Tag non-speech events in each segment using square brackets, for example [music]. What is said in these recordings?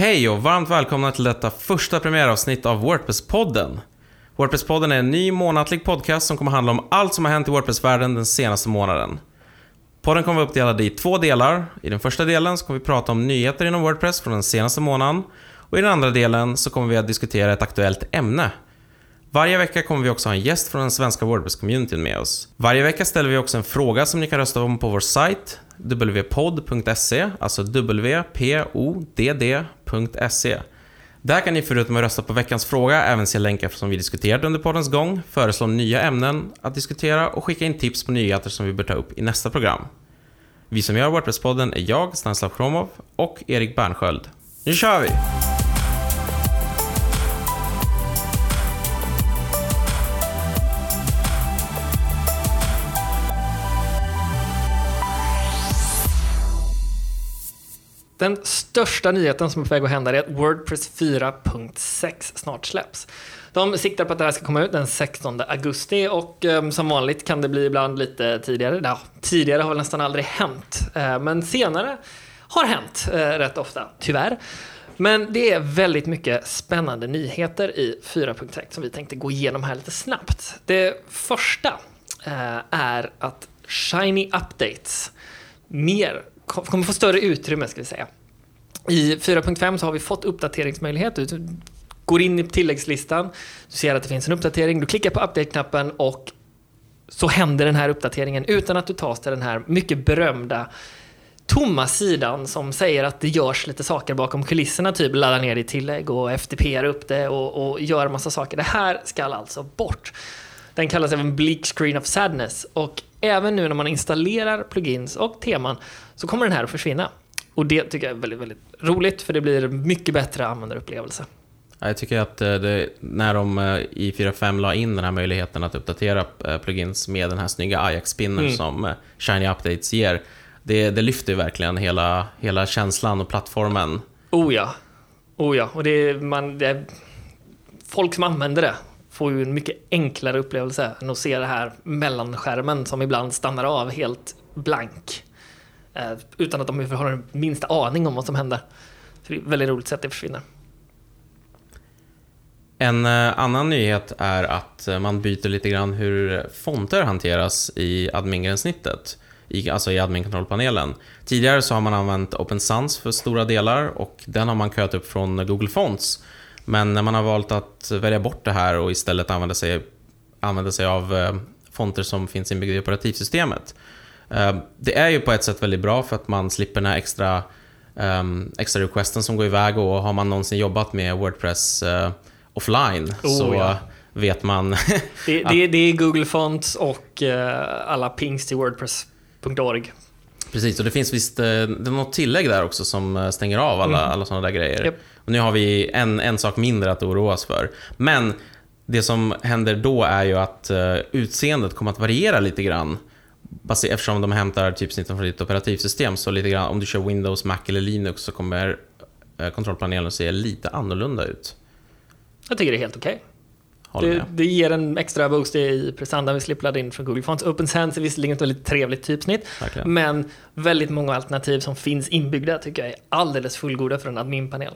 Hej och varmt välkomna till detta första premiäravsnitt av Wordpress-podden. Wordpress-podden är en ny månatlig podcast som kommer handla om allt som har hänt i Wordpress-världen den senaste månaden. Podden kommer vara uppdelad i två delar. I den första delen så kommer vi prata om nyheter inom Wordpress från den senaste månaden. Och i den andra delen så kommer vi att diskutera ett aktuellt ämne. Varje vecka kommer vi också ha en gäst från den svenska Wordpress-communityn med oss. Varje vecka ställer vi också en fråga som ni kan rösta om på vår sajt wpodd.se, alltså wpodd.se. Där kan ni förutom att rösta på veckans fråga även se länkar som vi diskuterade under poddens gång, föreslå nya ämnen att diskutera och skicka in tips på nyheter som vi bör ta upp i nästa program. Vi som gör Wordpress-podden är jag, Stanislav Kromov och Erik Bernsköld. Nu kör vi! Den största nyheten som är på väg att hända är att Wordpress 4.6 snart släpps. De siktar på att det här ska komma ut den 16 augusti och um, som vanligt kan det bli ibland lite tidigare. Ja, tidigare har väl nästan aldrig hänt, uh, men senare har hänt uh, rätt ofta, tyvärr. Men det är väldigt mycket spännande nyheter i 4.6 som vi tänkte gå igenom här lite snabbt. Det första uh, är att Shiny Updates mer kommer få större utrymme ska vi säga. I 4.5 så har vi fått uppdateringsmöjlighet. Du går in i tilläggslistan, du ser att det finns en uppdatering, du klickar på update-knappen och så händer den här uppdateringen utan att du tas till den här mycket berömda tomma sidan som säger att det görs lite saker bakom kulisserna, typ ladda ner ditt tillägg och FTP upp det och, och gör massa saker. Det här ska alltså bort. Den kallas även Bleak Screen of Sadness och även nu när man installerar plugins och teman så kommer den här att försvinna. Och det tycker jag är väldigt, väldigt roligt för det blir mycket bättre användarupplevelse. Jag tycker att eh, det, när de eh, i 4.5 la in den här möjligheten att uppdatera eh, plugins med den här snygga Ajax-spinnen mm. som Shiny Updates ger, det, det lyfter verkligen hela, hela känslan och plattformen. Oh ja. Oh ja. Och det man, det är, folk som använder det får ju en mycket enklare upplevelse än att se det här mellanskärmen som ibland stannar av helt blank. Eh, utan att de har den minsta aning om vad som händer. Så det är väldigt roligt sätt det försvinner. En eh, annan nyhet är att eh, man byter lite grann hur fonter hanteras i admin-gränssnittet, alltså i admin-kontrollpanelen. Tidigare så har man använt Open Sans för stora delar och den har man köat upp från Google Fonts. Men när man har valt att välja bort det här och istället använda sig, använda sig av fonter som finns inbyggda i operativsystemet Eh, det är ju på ett sätt väldigt bra för att man slipper den här extra, um, extra requesten som går iväg och har man någonsin jobbat med Wordpress uh, offline oh, så ja. vet man... [laughs] det, det, det, är Google Fonts och alla pings till Wordpress.org. Precis, och det finns visst det är något tillägg där också som stänger av alla, mm. alla sådana där grejer. Yep. Och nu har vi en, en sak mindre att oroa oss för. Men det som händer då är ju att uh, utseendet kommer att variera lite grann eftersom de hämtar typsnitten från ditt operativsystem, så lite grann, om du kör Windows, Mac eller Linux så kommer eh, kontrollpanelen att se lite annorlunda ut. Jag tycker det är helt okej. Okay. Det, det, ger en extra boost i prestanda. Vi slipper ladda in från Google Fonts. Open Sans är visserligen ett väldigt trevligt typsnitt, Verkligen. men väldigt många alternativ som finns inbyggda tycker jag är alldeles fullgoda för en adminpanel.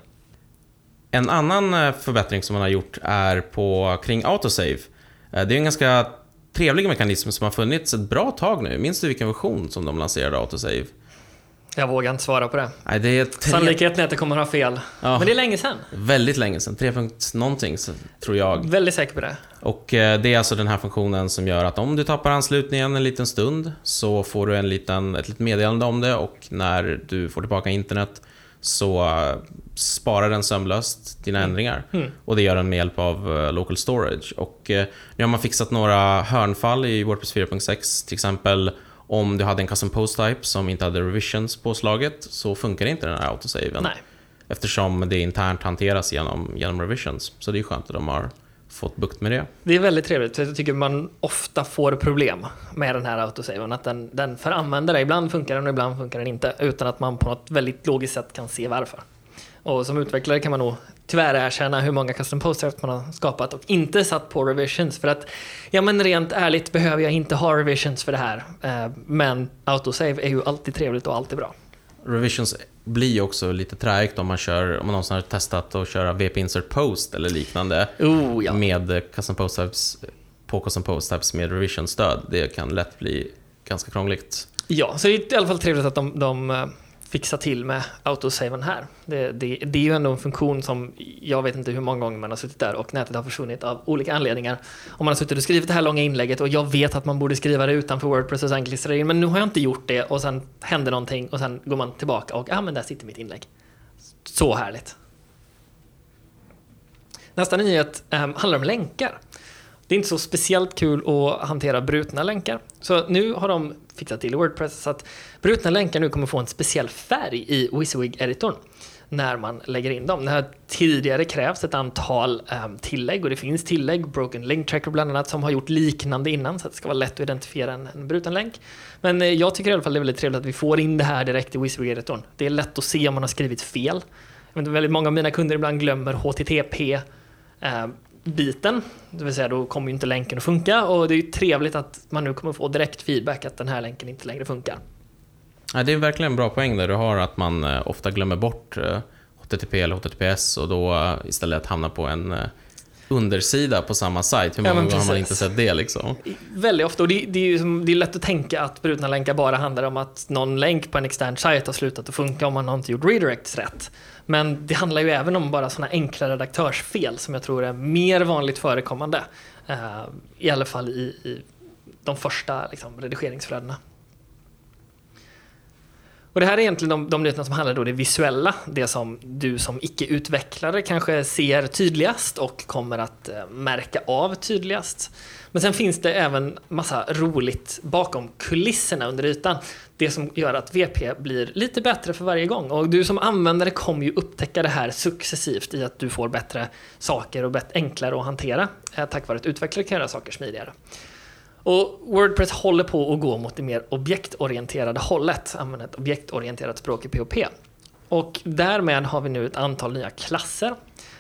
En annan eh, förbättring som man har gjort är på, kring autosave. Eh, det är en ganska trevlig mekanism som har funnits ett bra tag nu. Minns du vilken version som de lanserade autosave? Jag vågar inte svara på det. Nej, det är tre... Sannolikheten är att det kommer att ha fel. Ja. Men det är länge sedan. Väldigt länge sedan. 3. någonting, tror jag. Väldigt säker på det. Och eh, det är alltså den här funktionen som gör att om du tappar anslutningen en liten stund så får du en liten, ett litet meddelande om det och när du får tillbaka internet så uh, sparar den sömlöst dina mm. ändringar. Mm. Och det gör den med hjälp av uh, local storage. Och uh, nu har man fixat några hörnfall i Wordpress 4.6. Till exempel om du hade en custom post type som inte hade revisions påslaget så funkar inte den här autosaven. Nej. Eftersom det internt hanteras genom, genom revisions. Så det är skönt att de har fått bukt med det. Det är väldigt trevligt, för jag tycker man ofta får problem med den här autosaven. Att den, den för användare, ibland funkar den och ibland funkar den inte. Utan att man på något väldigt logiskt sätt kan se varför. Och som utvecklare kan man nog tyvärr erkänna hur många custom posters man har skapat och inte satt på revisions. För att, ja men rent ärligt behöver jag inte ha revisions för det här. Eh, men autosave är ju alltid trevligt och alltid bra. revisions blir också lite träigt om man kör, om man någonsin har testat att köra VP Insert Post eller liknande Oh, ja. med Custom Post Types på Custom Post Types med revision-stöd. Det kan lätt bli ganska krångligt. Ja, så det är i alla fall trevligt att de, de fixa till med autosaven här. Det, det, det är ju ändå en funktion som jag vet inte hur många gånger man har suttit där och nätet har försvunnit av olika anledningar. Om man har suttit och skrivit det här långa inlägget och jag vet att man borde skriva det utanför Wordpress och sen klistra in, men nu har jag inte gjort det och sen händer någonting och sen går man tillbaka och ja, ah, men där sitter mitt inlägg. Så härligt. Nästa nyhet eh, handlar om länkar. Det är inte så speciellt kul att hantera brutna länkar. Så nu har de fixat till i Wordpress så att brutna länkar nu kommer få en speciell färg i WYSIWYG-editorn när man lägger in dem. Det har tidigare krävts ett antal um, tillägg och det finns tillägg, Broken Link Tracker bland annat, som har gjort liknande innan så att det ska vara lätt att identifiera en, en bruten länk. Men eh, jag tycker i alla fall det är väldigt trevligt att vi får in det här direkt i WYSIWYG-editorn. Det är lätt att se om man har skrivit fel. Jag vet, väldigt många av mina kunder ibland glömmer HTTP eh, biten, det vill säga då kommer ju inte länken att funka och det är ju trevligt att man nu kommer få direkt feedback att den här länken inte längre funkar. Ja, det är verkligen en bra poäng där du har att man eh, ofta glömmer bort eh, HTTP eller HTTPS och då eh, istället hamnar på en undersida på samma sajt. Hur många ja, gånger har man inte sett det liksom? Väldigt ofta, och det, det är ju det är lätt att tänka att brutna länkar bara handlar om att någon länk på en extern sajt har slutat att funka om man har inte gjort redirects rätt. Men det handlar ju även om bara sådana enkla redaktörsfel som jag tror är mer vanligt förekommande. Uh, I alla fall i, i de första liksom, redigeringsflödena. Och det här är egentligen de, de nyheterna som handlar om det visuella, det som du som icke-utvecklare kanske ser tydligast och kommer att eh, märka av tydligast. Men sen finns det även massa roligt bakom kulisserna under ytan. Det som gör att VP blir lite bättre för varje gång. Och du som användare kommer ju upptäcka det här successivt i att du får bättre saker och enklare att hantera eh, tack vare att utvecklare kan göra saker smidigare. Och Wordpress håller på att gå mot det mer objektorienterade hållet, använda ett objektorienterat språk i POP. Och därmed har vi nu ett antal nya klasser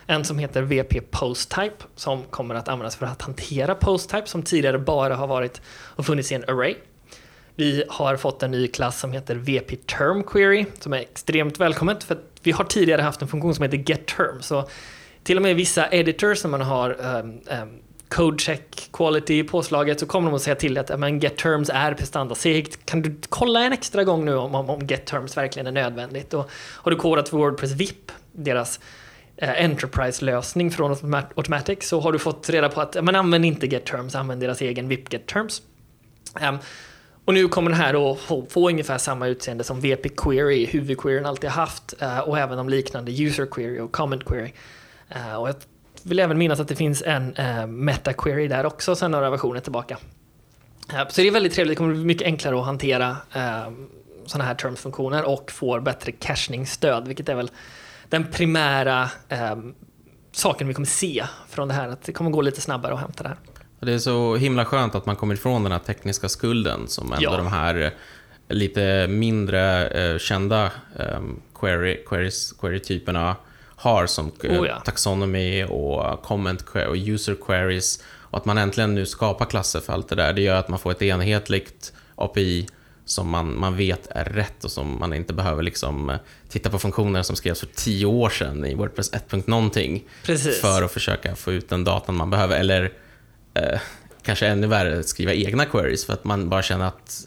en som heter VP PostType som kommer att användas för att hantera PostType som tidigare bara har varit och funnits i en array. Vi har fått en ny klass som heter VP Term Query som är extremt välkommet för vi har tidigare haft en funktion som heter GetTerm. Så till och med vissa editors när man har um, um, code check quality påslaget så kommer de att säga till att men get terms är prestandasegt, Kan du kolla en extra gång nu om, om, om get terms verkligen är nödvändigt? Och har du kodat för Wordpress VIP, deras Eh, Enterprise-lösning från Automatic så har du fått reda på att man använder inte GetTerms, använd deras egen VIP GetTerms. Um, ehm, och nu kommer den här att få, ungefär samma utseende som VP Query, huvudqueryn alltid har haft eh, och även de liknande User Query och Comment Query. Eh, och jag vill även minnas att det finns en uh, Meta Query där också sedan några versioner tillbaka. så det är väldigt trevligt, det kommer bli mycket enklare att hantera uh, sådana här terms-funktioner och får bättre cachning-stöd, vilket är väl den primära eh, saken vi kommer se från det här. Att det kommer gå lite snabbare att hämta det här. Det är så himla skönt att man kommer ifrån den här tekniska skulden som ändå ja. de här eh, lite mindre eh, kända eh, query, queries, query-typerna har som eh, oh ja. taxonomy och comment och user queries. Och att man äntligen nu skapar klasser för allt det där, det gör att man får ett enhetligt API som man, man vet är rätt och som man inte behöver liksom eh, titta på funktioner som skrevs för tio år sedan i Wordpress 1. någonting Precis. för att försöka få ut den datan man behöver. Eller eh, kanske ännu värre, skriva egna queries för att man bara känner att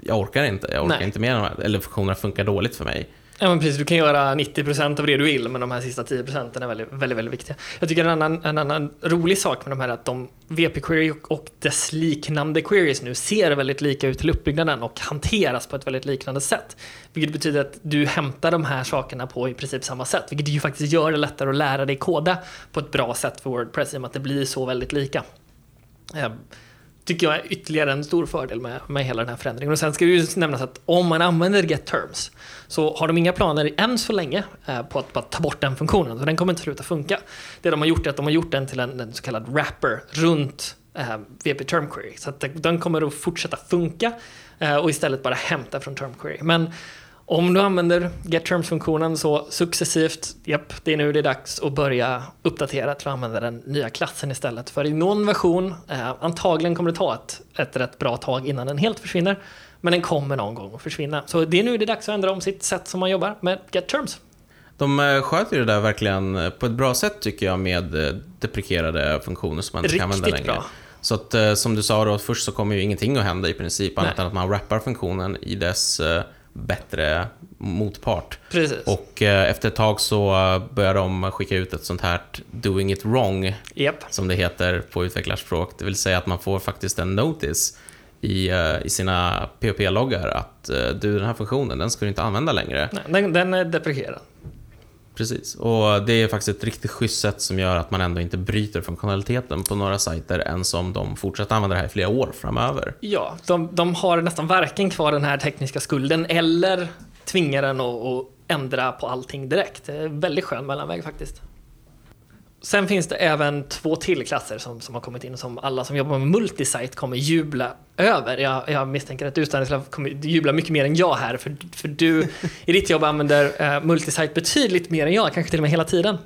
jag orkar inte, jag orkar Nej. inte med de här, eller funktionerna funkar dåligt för mig. Ja, men precis. Du kan göra 90% av det du vill, men de här sista 10% är väldigt, väldigt, väldigt viktiga. Jag tycker en annan, en annan rolig sak med de här är att de VP-query och dess liknande queries nu ser väldigt lika ut till uppbyggnaden och hanteras på ett väldigt liknande sätt. Vilket betyder att du hämtar de här sakerna på i princip samma sätt, vilket ju faktiskt gör det lättare att lära dig koda på ett bra sätt för Wordpress i och med att det blir så väldigt lika. Ehm, tycker jag är ytterligare en stor fördel med, med hela den här förändringen. Och sen ska det ju nämnas att om man använder GetTerms så har de inga planer än så länge eh, på att bara ta bort den funktionen. Så den kommer inte sluta funka. Det de har gjort är att de har gjort den till en, en så kallad wrapper runt eh, VP Term Query. Så att den kommer att fortsätta funka eh, och istället bara hämta från Term Query. Men om du använder GetTerms-funktionen så successivt, japp, det är nu det är dags att börja uppdatera till att använda den nya klassen istället. För i någon version, eh, antagligen kommer det ta ett, ett rätt bra tag innan den helt försvinner. Men den kommer någon gång att försvinna. Så det är nu det är dags att ändra om sitt sätt som man jobbar med Get Terms. De eh, sköter det där verkligen eh, på ett bra sätt tycker jag med eh, deprekerade funktioner som man inte kan använda längre. bra. Så att som du sa då, först så kommer ju ingenting att hända i princip annat än att man wrappar funktionen i dess bättre motpart. Precis. Och eh, efter ett tag så börjar de skicka ut ett sånt här doing it wrong, Japp. som det heter på utvecklarspråk. Det vill säga att man får faktiskt en notice i, eh, i sina PHP-loggar att eh, du, den här funktionen, den ska du inte använda längre. Nej, den, den är deprekerad. Precis, och det är faktiskt ett riktigt schysst sätt som gör att man ändå inte bryter funktionaliteten på några sajter ens om de fortsätter använda det här i flera år framöver. Ja, de, de har nästan varken kvar den här tekniska skulden eller tvingar den att, att ändra på allting direkt. Det är en väldigt skön mellanväg faktiskt. Sen finns det även två till klasser som, som har kommit in som alla som jobbar med multisite kommer jubla över. Jag, jag misstänker att du Stanislav kommer jubla mycket mer än jag här för, för du i ditt jobb använder eh, multisite betydligt mer än jag, kanske till och med hela tiden.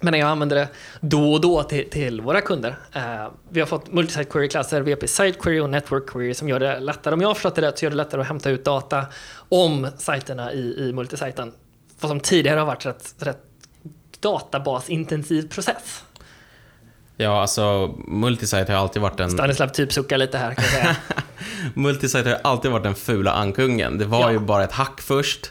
Men jag använder det då och då till, till våra kunder. Eh, vi har fått multisite query-klasser, VP Site Query och Network Query som gör det lättare, om jag har förstått det rätt, så gör det lättare att hämta ut data om sajterna i, i multisiten. Vad som tidigare har varit rätt, rätt databasintensiv process. Ja, alltså multisite har alltid varit en... Stanislav typ suckar lite här kan jag säga. [laughs] Multisite har alltid varit den fula ankungen. Det var Ja. ju bara ett hack först,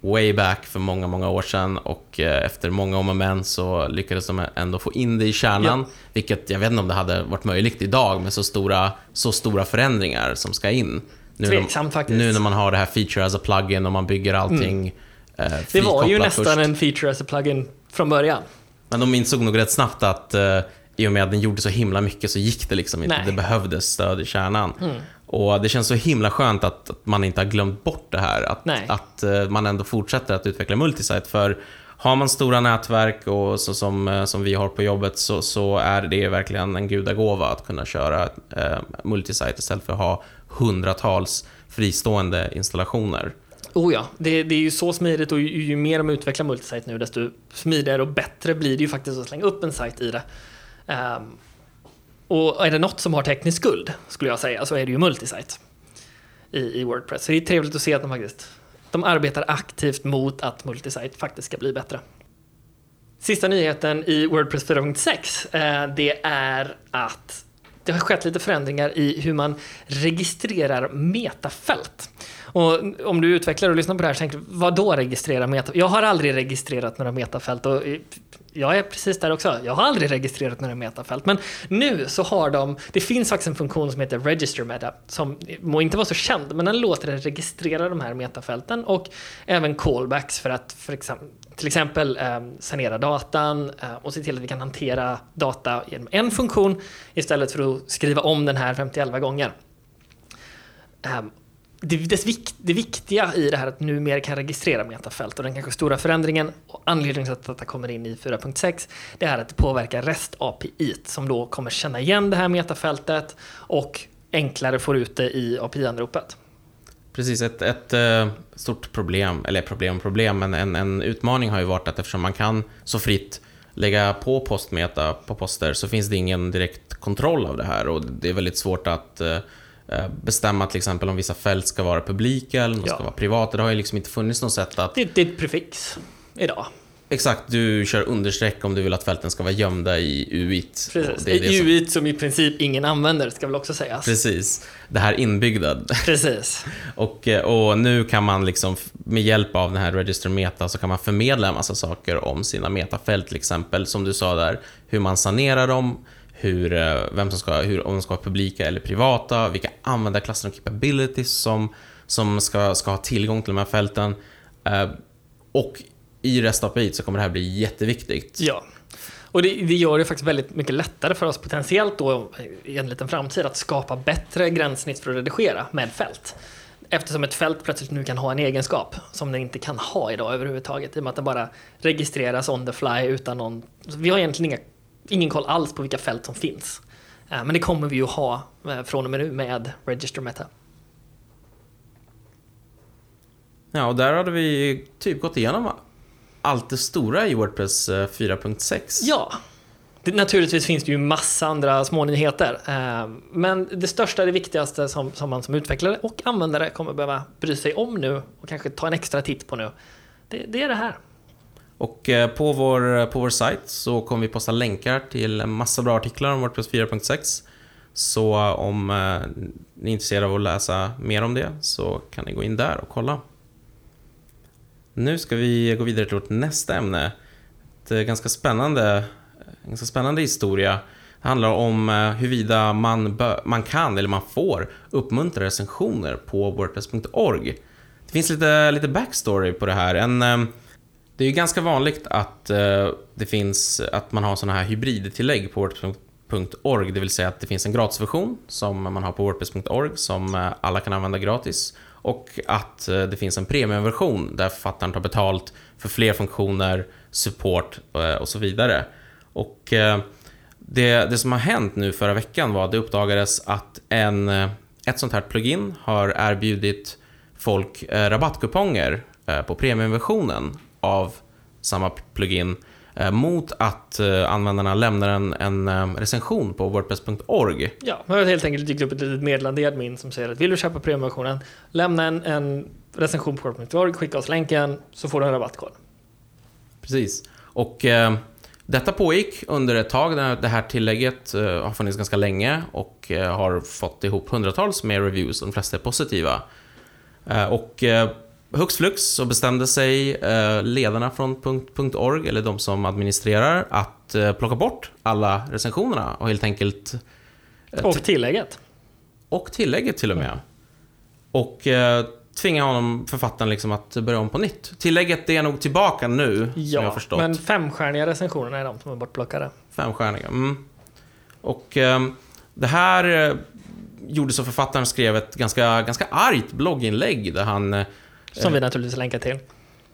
way back för många, många år sedan och eh, efter många om och men så lyckades de ändå få in det i kärnan, vilket jag vet inte om det hade varit möjligt idag med så stora, så stora förändringar som ska in. Nu, Tveksamt faktiskt. nu när man har det här feature as a plugin och man bygger allting eh, Det var ju nästan först. en feature as a plugin från början. Men de insåg nog rätt snabbt att eh, i och med att den gjorde så himla mycket så gick det liksom inte. Nej. Mm. Det behövdes stöd i kärnan. Och det känns så himla skönt att, att man inte har glömt bort det här. Att, Nej. att eh, man ändå fortsätter att utveckla multisite. För har man stora nätverk och så som, eh, som vi har på jobbet så, så är det verkligen en gudagåva att kunna köra eh, multisite istället för att ha hundratals fristående installationer. Oh ja, det, det är ju så smidigt och ju, ju mer de utvecklar multisite nu desto smidigare och bättre blir det ju faktiskt att slänga upp en sajt i det. Um, och är det något som har teknisk skuld, skulle jag säga, så är det ju multisite i, i Wordpress. Så det är trevligt att se att de faktiskt de arbetar aktivt mot att multisite faktiskt ska bli bättre. Sista nyheten i Wordpress 4.6, eh, det är att det har skett lite förändringar i hur man registrerar metafält. Och om du utvecklar och lyssnar på det här så tänker du, vad då registrera metafält? Jag har aldrig registrerat några metafält och jag är precis där också. Jag har aldrig registrerat några metafält. Men nu så har de, det finns faktiskt en funktion som heter Register Meta som må inte vara så känd, men den låter dig registrera de här metafälten och även callbacks för att för exempel, till exempel eh, sanera datan eh, och se till att vi kan hantera data genom en funktion istället för att skriva om den här 51 gånger. Ehm, det, det, vik, det viktiga i det här att numera kan registrera metafält och den kanske stora förändringen och anledningen till att detta kommer in i 4.6 det är att det påverkar REST API som då kommer känna igen det här metafältet och enklare får ut det i API-anropet. Precis, ett, ett eh, stort problem, eller problem problem, men en, en utmaning har ju varit att eftersom man kan så fritt lägga på postmeta på poster så finns det ingen direkt kontroll av det här och det är väldigt svårt att eh, bestämma till exempel om vissa fält ska vara publika eller om de Ja. ska vara privata. Det har ju liksom inte funnits något sätt att... Det, det är ett prefix idag. Exakt, du kör understreck om du vill att fälten ska vara gömda i UIT. Precis. Det är det som, UIT som i princip ingen använder ska väl också sägas. precis, det här inbyggda. Precis. [laughs] Och, eh, och nu kan man liksom med hjälp av den här Register Meta så kan man förmedla en massa saker om sina metafält till exempel. Som du sa där, hur man sanerar dem, hur, eh, vem som ska, hur, om de ska vara publika eller privata, vilka användarklasser och capabilities som, som ska, ska ha tillgång till de här fälten. Eh, Och i REST API så kommer det här bli jätteviktigt. Ja. Och det, det gör det faktiskt väldigt mycket lättare för oss potentiellt då i en liten framtid att skapa bättre gränssnitt för att redigera med fält. Eftersom ett fält plötsligt nu kan ha en egenskap som det inte kan ha idag överhuvudtaget i och med att det bara registreras on the fly utan någon... Vi har egentligen inga, ingen koll alls på vilka fält som finns. Eh, Men det kommer vi ju ha eh, från och med nu med Register Meta. Ja, och där hade vi typ gått igenom allt det stora i Wordpress eh, 4.6. Ja, Det, naturligtvis finns det ju massa andra små nyheter. Eh, men det största, det viktigaste som, som man som utvecklare och användare kommer behöva bry sig om nu och kanske ta en extra titt på nu. Det, det är det här. Och eh, på vår, eh, på vår sajt så kommer vi posta länkar till en massa bra artiklar om WordPress 4.6. Så eh, om ni är intresserade av att läsa mer om det så kan ni gå in där och kolla. Nu ska vi gå vidare till vårt nästa ämne. Ett ganska spännande, ganska spännande historia. Det handlar om huruvida man, man kan eller man får uppmuntra recensioner på wordpress.org. Det finns lite, lite backstory på det här. En, det är ju ganska vanligt att eh, det finns, att man har sådana här hybridtillägg på wordpress.org det vill säga att det finns en gratisversion som man har på wordpress.org som eh, alla kan använda gratis. Och att eh, det finns en premiumversion där författaren tar betalt för fler funktioner, support eh, och så vidare. Och eh, det, det som har hänt nu förra veckan var att det uppdagades att en, ett sånt här plugin har erbjudit folk rabattkuponger på premiumversionen av samma plugin Eh, mot att eh, användarna lämnar en, en eh, recension på wordpress.org. Ja, det har helt enkelt dykt upp ett litet meddelande i admin som säger att vill du köpa premiumversionen, lämna en, en recension på wordpress.org, skicka oss länken så får du en rabattkod. Precis. Och eh, detta pågick under ett tag. Det här tillägget eh, har funnits ganska länge och eh, har fått ihop hundratals med reviews, de flesta är positiva. och Hux flux så bestämde sig eh, ledarna från .org, eller de som administrerar, att eh, plocka bort alla recensionerna och helt enkelt... Eh, och tillägget. Och tillägget till och med. Och tvinga honom, författaren, liksom att börja om på nytt. Tillägget är nog tillbaka nu, ja, som jag förstått. men femstjärniga recensionerna är de som är bortplockade. Femstjärniga, mm. Och eh, det här eh, gjorde så författaren skrev ett ganska, ganska argt blogginlägg där han som vi naturligtvis länkar till.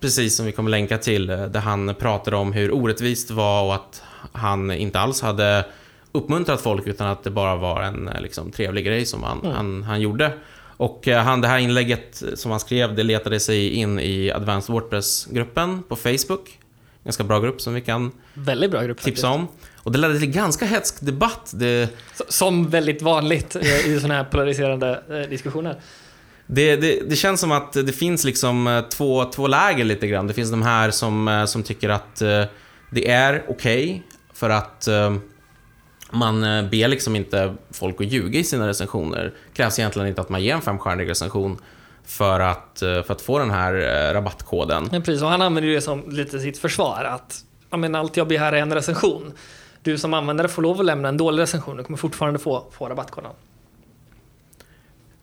Precis, som vi kommer länka till. Eh, där han pratade om hur orättvist det var och att han inte alls hade uppmuntrat folk utan att det bara var en eh, liksom, trevlig grej som han, mm. han, han gjorde. Och eh, han, det här inlägget som han skrev, det letade sig in i Advanced Wordpress-gruppen på Facebook. Ganska bra grupp som vi kan väldigt bra grupp, tipsa om. Och det ledde till ganska hetsk debatt. Det... Som väldigt vanligt i sådana här polariserande diskussioner. Det, det, det, känns som att det finns liksom eh, två, två läger lite grann. Det finns de här som, eh, som tycker att eh, det är okej okay för att man ber liksom inte folk att ljuga i sina recensioner. Det krävs egentligen inte att man ger en femstjärnig recension för att, för att få den här rabattkoden. Ja, precis, och han använder det som lite sitt försvar. Att ja, men allt jag begär är en recension. Du som användare får lov att lämna en dålig recension, du kommer fortfarande få, få rabattkoden.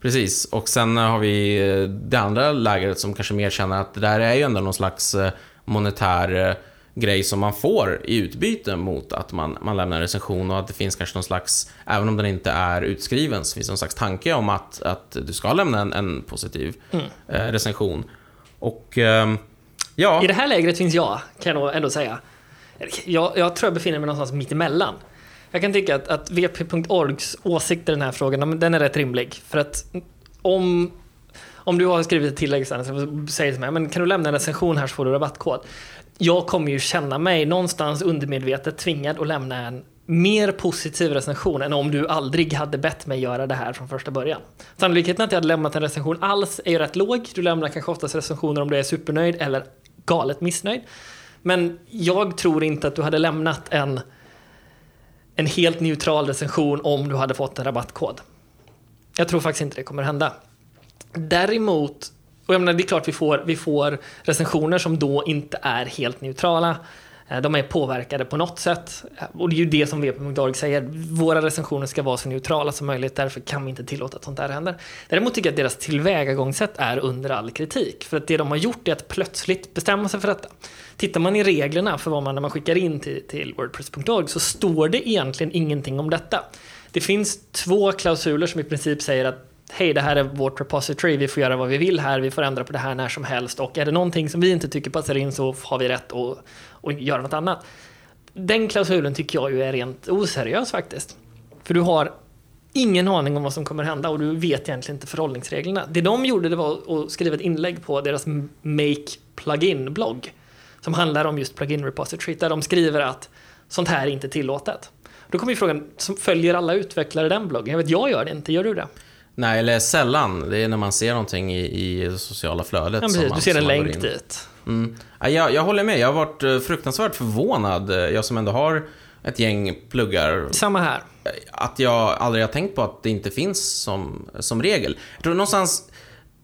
Precis, och sen har vi eh, det andra lägret som kanske mer känner att det där är ju ändå någon slags eh, monetär eh, grej som man får i utbyte mot att man, man lämnar en recension och att det finns kanske någon slags, även om den inte är utskriven, så finns det någon slags tanke om att, att du ska lämna en, en positiv mm. eh, recension. Och eh, ja... I det här lägret finns jag, kan jag ändå säga. Jag, jag tror jag befinner mig någonstans mitt emellan. Jag kan tycka att, att vp.orgs åsikt i den här frågan, den är rätt rimlig. För att om, om du har skrivit ett tillägg sen, så säger till mig, men kan du lämna en recension här så får du rabattkod. Jag kommer ju känna mig någonstans undermedvetet tvingad att lämna en mer positiv recension än om du aldrig hade bett mig göra det här från första början. Sannolikheten att jag hade lämnat en recension alls är ju rätt låg. Du lämnar kanske oftast recensioner om du är supernöjd eller galet missnöjd. Men jag tror inte att du hade lämnat en en helt neutral recension om du hade fått en rabattkod. Jag tror faktiskt inte det kommer hända. Däremot, och jag menar, det är klart vi får, vi får recensioner som då inte är helt neutrala. Eh, de är påverkade på något sätt. Eh, och det är ju det som vp.org säger. Våra recensioner ska vara så neutrala som möjligt. Därför kan vi inte tillåta att sånt där händer. Däremot tycker jag att deras tillvägagångssätt är under all kritik. För att det de har gjort är att plötsligt bestämma sig för detta. Tittar man i reglerna för vad man när man skickar in till, till Wordpress.org så står det egentligen ingenting om detta. Det finns två klausuler som i princip säger att hej, det här är vårt repository, vi får göra vad vi vill här, vi får ändra på det här när som helst och är det någonting som vi inte tycker passar in så har vi rätt att, och göra något annat. Den klausulen tycker jag ju är rent oseriös faktiskt. För du har ingen aning om vad som kommer hända och du vet egentligen inte förhållningsreglerna. Det de gjorde det var att skriva ett inlägg på deras Make Plugin-blogg som handlar om just plugin repository där de skriver att sånt här är inte tillåtet. Då kommer ju frågan, följer alla utvecklare den bloggen? Jag vet, jag gör det inte, gör du det? Nej, eller sällan. Det är när man ser någonting i, i det sociala flödet. Ja, precis, man, du ser en länk dit. Mm. Ja, Jag, jag håller med. Jag har varit eh, fruktansvärt förvånad, eh, jag som ändå har ett gäng pluggar, Samma här. att jag aldrig har tänkt på att det inte finns som, som regel. Jag tror någonstans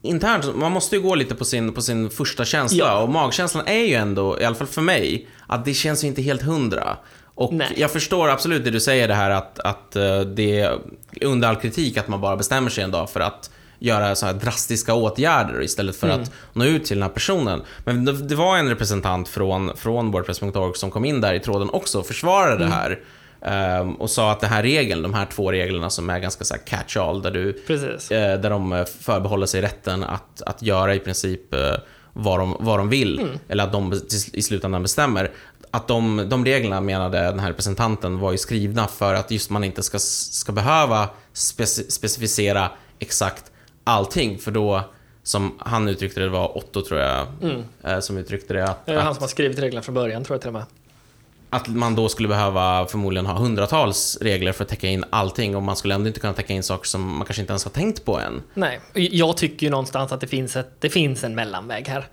internt, man måste ju gå lite på sin, på sin första känsla Ja. och magkänslan är ju ändå, i alla fall för mig, att det känns ju inte helt hundra. Och Nej. jag förstår absolut det du säger det här att, att eh, det är under all kritik att man bara bestämmer sig en dag för att göra så här drastiska åtgärder istället för att nå ut till den här personen. Men det, det var en representant från, från Wordpress.org som kom in där i tråden också och försvarade det här. ehm, och sa att den här regeln, de här två reglerna som är ganska så här catch-all, där, du, eh, där de eh, förbehåller sig rätten att, att göra i princip eh, vad de, vad de vill, eller att de i slutändan bestämmer. Att de, de reglerna, menade den här representanten, var ju skrivna för att just man inte ska, ska behöva speci specificera exakt allting, för då, som han uttryckte det, det var Otto tror jag, eh, som uttryckte det, att, Det är han som har skrivit reglerna från början, tror jag till och med. att man då skulle behöva förmodligen ha hundratals regler för att täcka in allting, och man skulle ändå inte kunna täcka in saker som man kanske inte ens har tänkt på än. Nej, jag tycker ju någonstans att det finns, ett, det finns en mellanväg här.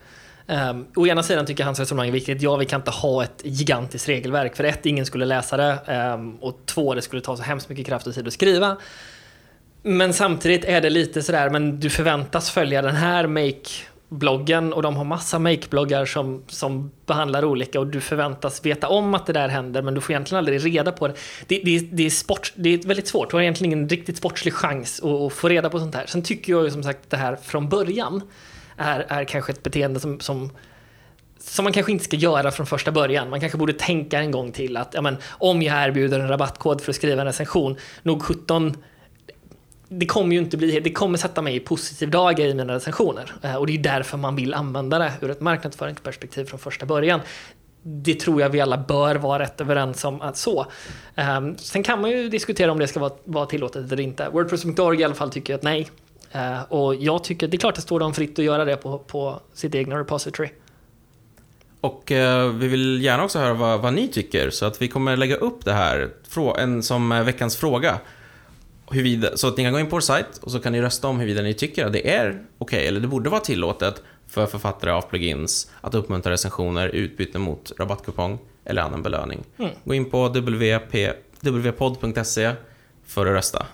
Um, å ena sidan tycker jag hans resonemang är viktigt. Ja, vi kan inte ha ett gigantiskt regelverk. För ett, ingen skulle läsa det. Um, och två, det skulle ta så hemskt mycket kraft och tid att skriva. Men samtidigt är det lite sådär, men du förväntas följa den här make-bloggen och de har massa make-bloggar som, som behandlar olika och du förväntas veta om att det där händer men du får egentligen aldrig reda på det. Det, det, det, är, sport, det är väldigt svårt, du har egentligen ingen riktigt sportslig chans att, att få reda på sånt här. Sen tycker jag ju som sagt det här från början är, är kanske ett beteende som, som som man kanske inte ska göra från första början. Man kanske borde tänka en gång till att ja, men, om jag erbjuder en rabattkod för att skriva en recension, nog 17 det kommer ju inte bli, det kommer sätta mig i positiv dager i mina recensioner. Eh, och det är därför man vill använda det ur ett marknadsföringsperspektiv från första början. Det tror jag vi alla bör vara rätt överens om att så. Ehm, sen kan man ju diskutera om det ska vara, vara tillåtet eller inte. Wordpress.org i alla fall tycker att nej. Eh, och jag tycker, det är klart det står dem fritt att göra det på, på sitt egna repository. Och eh, vi vill gärna också höra vad, vad ni tycker, så att vi kommer lägga upp det här en, som eh, veckans fråga. Huruvida, så att ni kan gå in på vår sajt och så kan ni rösta om huruvida ni tycker att det är okej, eller det borde vara tillåtet för författare av plugins att uppmuntra recensioner i utbyte mot rabattkupong eller annan belöning. Mm. Gå in på wp, wpod.se för att rösta.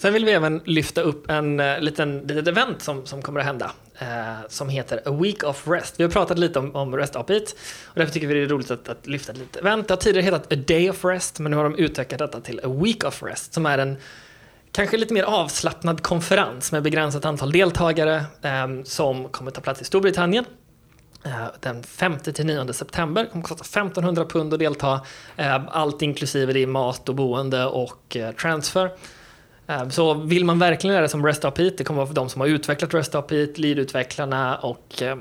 Sen vill vi även lyfta upp en uh, liten litet event som, som kommer att hända. eh, som heter A Week of Rest. Vi har pratat lite om, om REST API och därför tycker vi det är roligt att, att lyfta ett litet event. Det har tidigare hetat A Day of Rest men nu har de utökat detta till A Week of Rest som är en kanske lite mer avslappnad konferens med begränsat antal deltagare eh, som kommer ta plats i Storbritannien. Eh, den 5-9 september kommer kosta 1500 pund att delta. Ehm, allt inklusive det är mat och boende och eh, transfer. Eh, så vill man verkligen lära sig om REST API, det kommer vara för de som har utvecklat REST API, lead-utvecklarna och eh,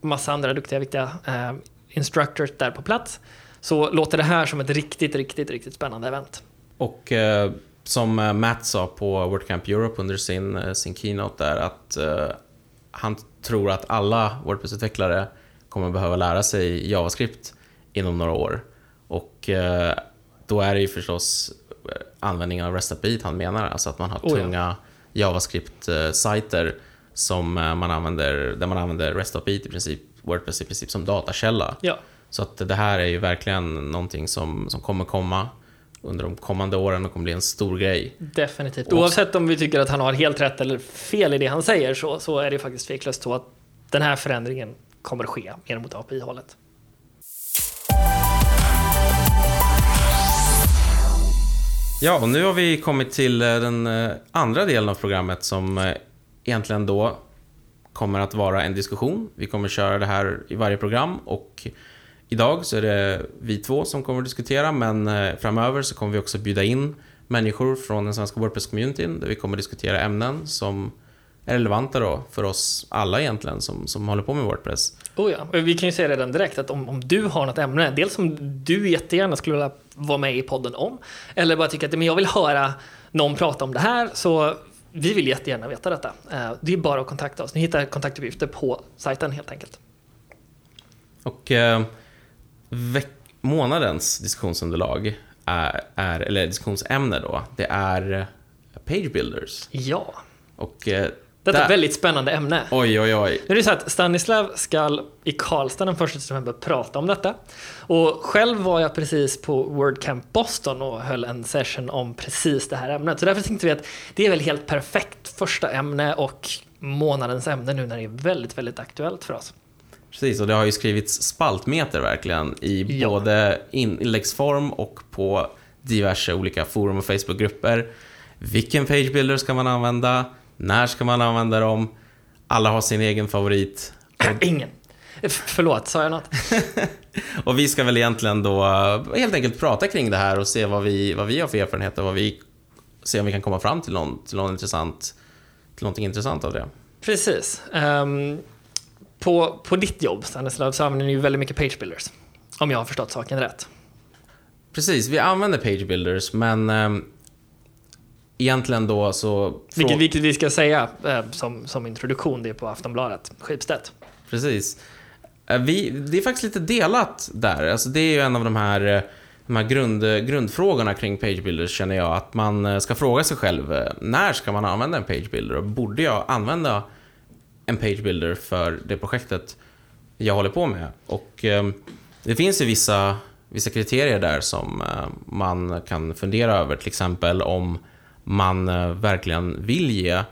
massa andra duktiga, viktiga eh, instructors där på plats. Så låter det här som ett riktigt, riktigt, riktigt spännande event. Och eh, som Matt sa på WordCamp Europe under sin, sin keynote där att eh, han tror att alla Wordpress-utvecklare kommer behöva lära sig JavaScript inom några år. Och eh, då är det ju förstås användningen av REST API han menar, alltså att man har Oh ja. tunga JavaScript-sajter som eh, man använder, där man använder REST API i princip, Wordpress i princip som datakälla. Ja, Så att det här är ju verkligen någonting som, som kommer komma under de kommande åren och kommer bli en stor grej. definitivt. Oavsett om vi tycker att han har helt rätt eller fel i det han säger så, så är det faktiskt tveklöst så att den här förändringen kommer att ske mer mot API-hållet. Ja, och nu har vi kommit till eh, den eh, andra delen av programmet som eh, egentligen då kommer att vara en diskussion. Vi kommer köra det här i varje program och idag så är det vi två som kommer att diskutera men framöver så kommer vi också bjuda in människor från den svenska Wordpress-communityn där vi kommer att diskutera ämnen som relevanta då för oss alla egentligen som, som håller på med Wordpress. Oh ja. Vi kan ju säga redan direkt att om, om du har något ämne, dels som du jättegärna skulle vilja vara med i podden om, eller bara tycker att men jag vill höra någon prata om det här, så vi vill jättegärna veta detta. Eh, Det är bara att kontakta oss. Ni hittar kontaktuppgifter på sajten helt enkelt. Och eh, månadens diskussionsunderlag är, är, eller diskussionsämne då, det är page builders. Ja. Och eh, Detta är ett väldigt spännande ämne. Oj, oj, oj. Nu är det så att Stanislav ska i Karlstad den 1 september prata om detta. Och själv var jag precis på WordCamp Boston och höll en session om precis det här ämnet. Så därför tänkte vi att det är väl helt perfekt första ämne och månadens ämne nu när det är väldigt, väldigt aktuellt för oss. Precis, och det har ju skrivits spaltmeter verkligen i Ja. både inläggsform och på diverse olika forum och Facebookgrupper. Vilken pagebuilder ska man använda? När ska man använda dem? Alla har sin egen favorit. [clears throat] Ingen. F- förlåt, sa jag något? [laughs] Och vi ska väl egentligen då eh, helt enkelt prata kring det här och se vad vi, vad vi har för erfarenhet och vad vi, se om vi kan komma fram till, någon, till, någon intressant, till någonting intressant av det. Precis. Ehm, på, på ditt jobb, Stanislav, så använder ni ju väldigt mycket page builders. Om jag har förstått saken rätt. Precis, vi använder pagebuilders men ehm, egentligen då så... Vilket, vilket vi ska säga eh, som, som introduktion, det är på Aftonbladet, Schibsted. Precis. Eh, Vi, det är faktiskt lite delat där. Alltså det är ju en av de här, eh, de här grund, grundfrågorna kring pagebuilders känner jag. Att man ska fråga sig själv, när ska man använda en pagebuilder? Och borde jag använda en pagebuilder för det projektet jag håller på med? Och eh, det finns ju vissa, vissa kriterier där som man kan fundera över. Till exempel om man eh, verkligen vill ge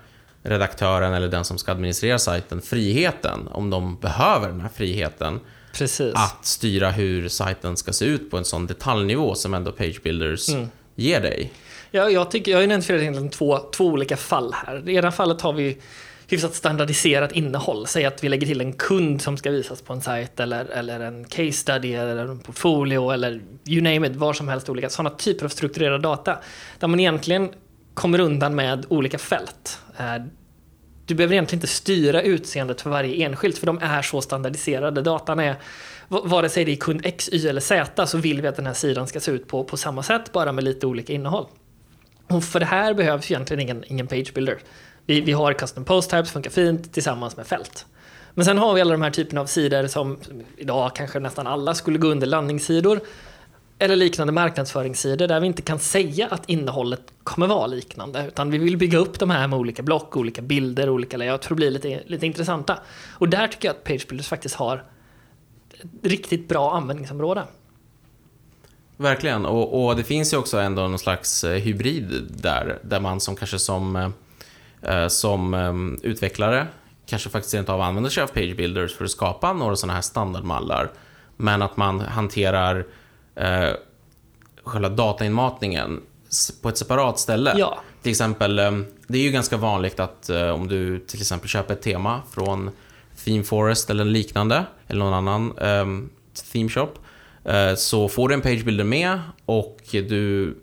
redaktören eller den som ska administrera sajten friheten, om de behöver den här friheten, Precis. att styra hur sajten ska se ut på en sån detaljnivå som ändå Page Builders Mm. ger dig. Ja, jag, tycker, jag har identifierat egentligen två, två olika fall här. I ena fallet har vi hyfsat standardiserat innehåll. Säg att vi lägger till en kund som ska visas på en sajt eller, eller en case study eller en portfolio eller you name it, var som helst olika sådana typer av strukturerad data. Där man egentligen kommer undan med olika fält. Eh, du behöver egentligen inte styra utseendet för varje enskilt för de är så standardiserade. Datan är, vare sig det är kund X, Y eller Z så vill vi att den här sidan ska se ut på, på samma sätt bara med lite olika innehåll. Och för det här behövs egentligen ingen, ingen page builder. Vi, vi har custom post types, funkar fint tillsammans med fält. Men sen har vi alla de här typerna av sidor som idag kanske nästan alla skulle gå under landningssidor. Eller liknande marknadsföringssidor där vi inte kan säga att innehållet kommer vara liknande. Utan vi vill bygga upp de här med olika block, olika bilder, olika layout för att bli lite, lite intressanta. Och där tycker jag att page builders faktiskt har ett riktigt bra användningsområde. Verkligen, och, och det finns ju också ändå någon slags eh, hybrid där, där man som kanske som, eh, eh, som utvecklare kanske faktiskt inte av använder sig av Page Builders för att skapa några sådana här standardmallar, men att man hanterar eh, själva datainmatningen på ett separat ställe. Ja. Till exempel, eh, det är ju ganska vanligt att eh, om du till exempel köper ett tema från Theme Forest eller liknande, eller någon annan eh, theme shop, eh, så får du en page builder med och du